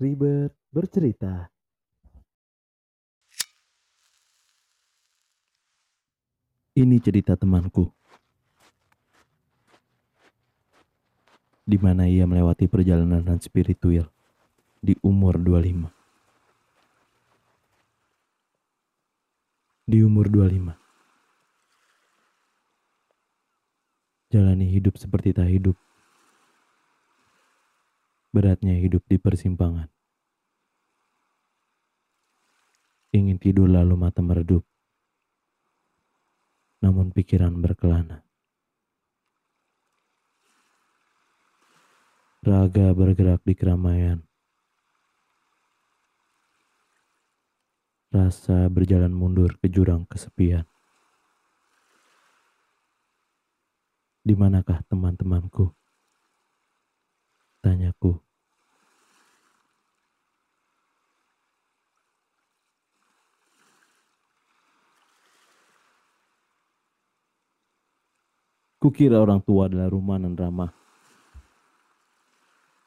Ribet bercerita. Ini cerita temanku. Di mana ia melewati perjalanan spiritual di umur 25. Di umur 25. Jalani hidup seperti tak hidup. Beratnya hidup di persimpangan. Ingin tidur lalu mata meredup. Namun pikiran berkelana. Raga bergerak di keramaian. Rasa berjalan mundur ke jurang kesepian. Di manakah teman-temanku? Tanyaku. Kukira orang tua adalah rumah dan ramah.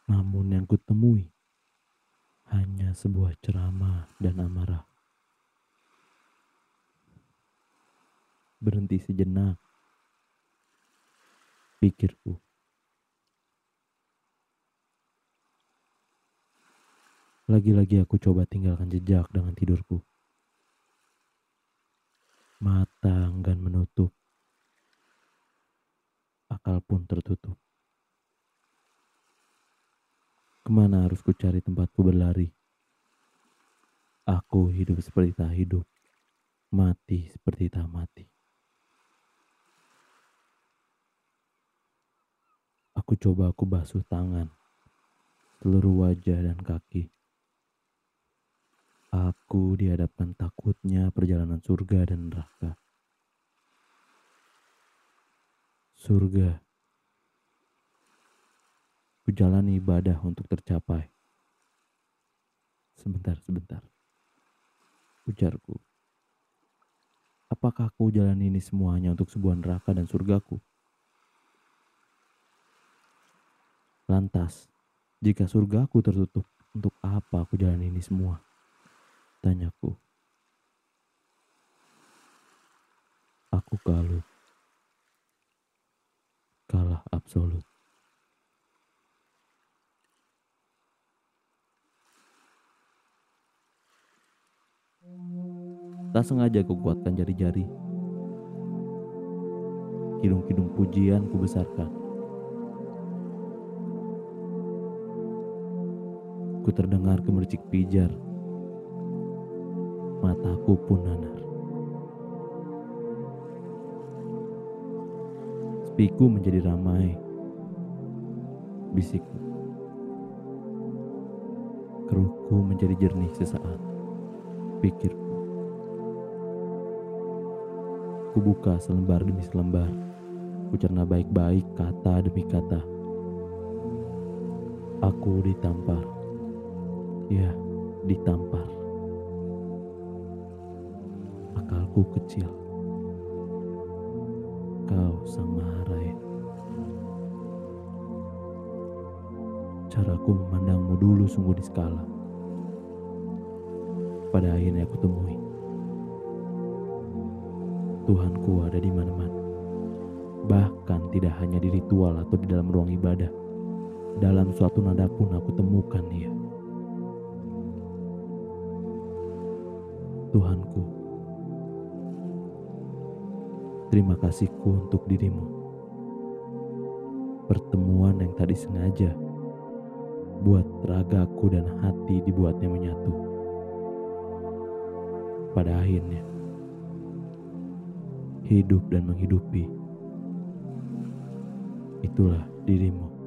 Namun yang kutemui hanya sebuah ceramah dan amarah. Berhenti sejenak, pikirku. Lagi-lagi aku coba tinggalkan jejak dengan tidurku. Mata enggan menutup akal pun tertutup. Ke mana harus ku cari tempatku berlari? Aku hidup seperti tak hidup, mati seperti tak mati. Aku coba aku basuh tangan, seluruh wajah dan kaki. Aku dihadapkan takutnya perjalanan surga dan neraka. surga. Kujalani ibadah untuk tercapai. Sebentar, sebentar. Ujarku. Apakah aku jalani ini semuanya untuk sebuah neraka dan surgaku? Lantas, jika surgaku tertutup, untuk apa aku jalani ini semua? Tanyaku. Aku kalut kalah absolut. Tak sengaja kukuatkan jari-jari. Kidung-kidung pujian kubesarkan. Ku terdengar kemercik pijar. Mataku pun nanar. Sepiku menjadi ramai. Bisikku. Keruhku menjadi jernih sesaat. Pikirku. Kubuka selembar demi selembar. Kucerna baik-baik kata demi kata. Aku ditampar. Ya, ditampar. Akalku kecil kau sang maha raya. Caraku memandangmu dulu sungguh diskala. Pada akhirnya aku temui. Tuhanku ada di mana-mana. Bahkan tidak hanya di ritual atau di dalam ruang ibadah. Dalam suatu nada pun aku temukan dia. Tuhanku, Terima kasihku untuk dirimu. Pertemuan yang tadi sengaja buat ragaku dan hati dibuatnya menyatu. Pada akhirnya, hidup dan menghidupi itulah dirimu.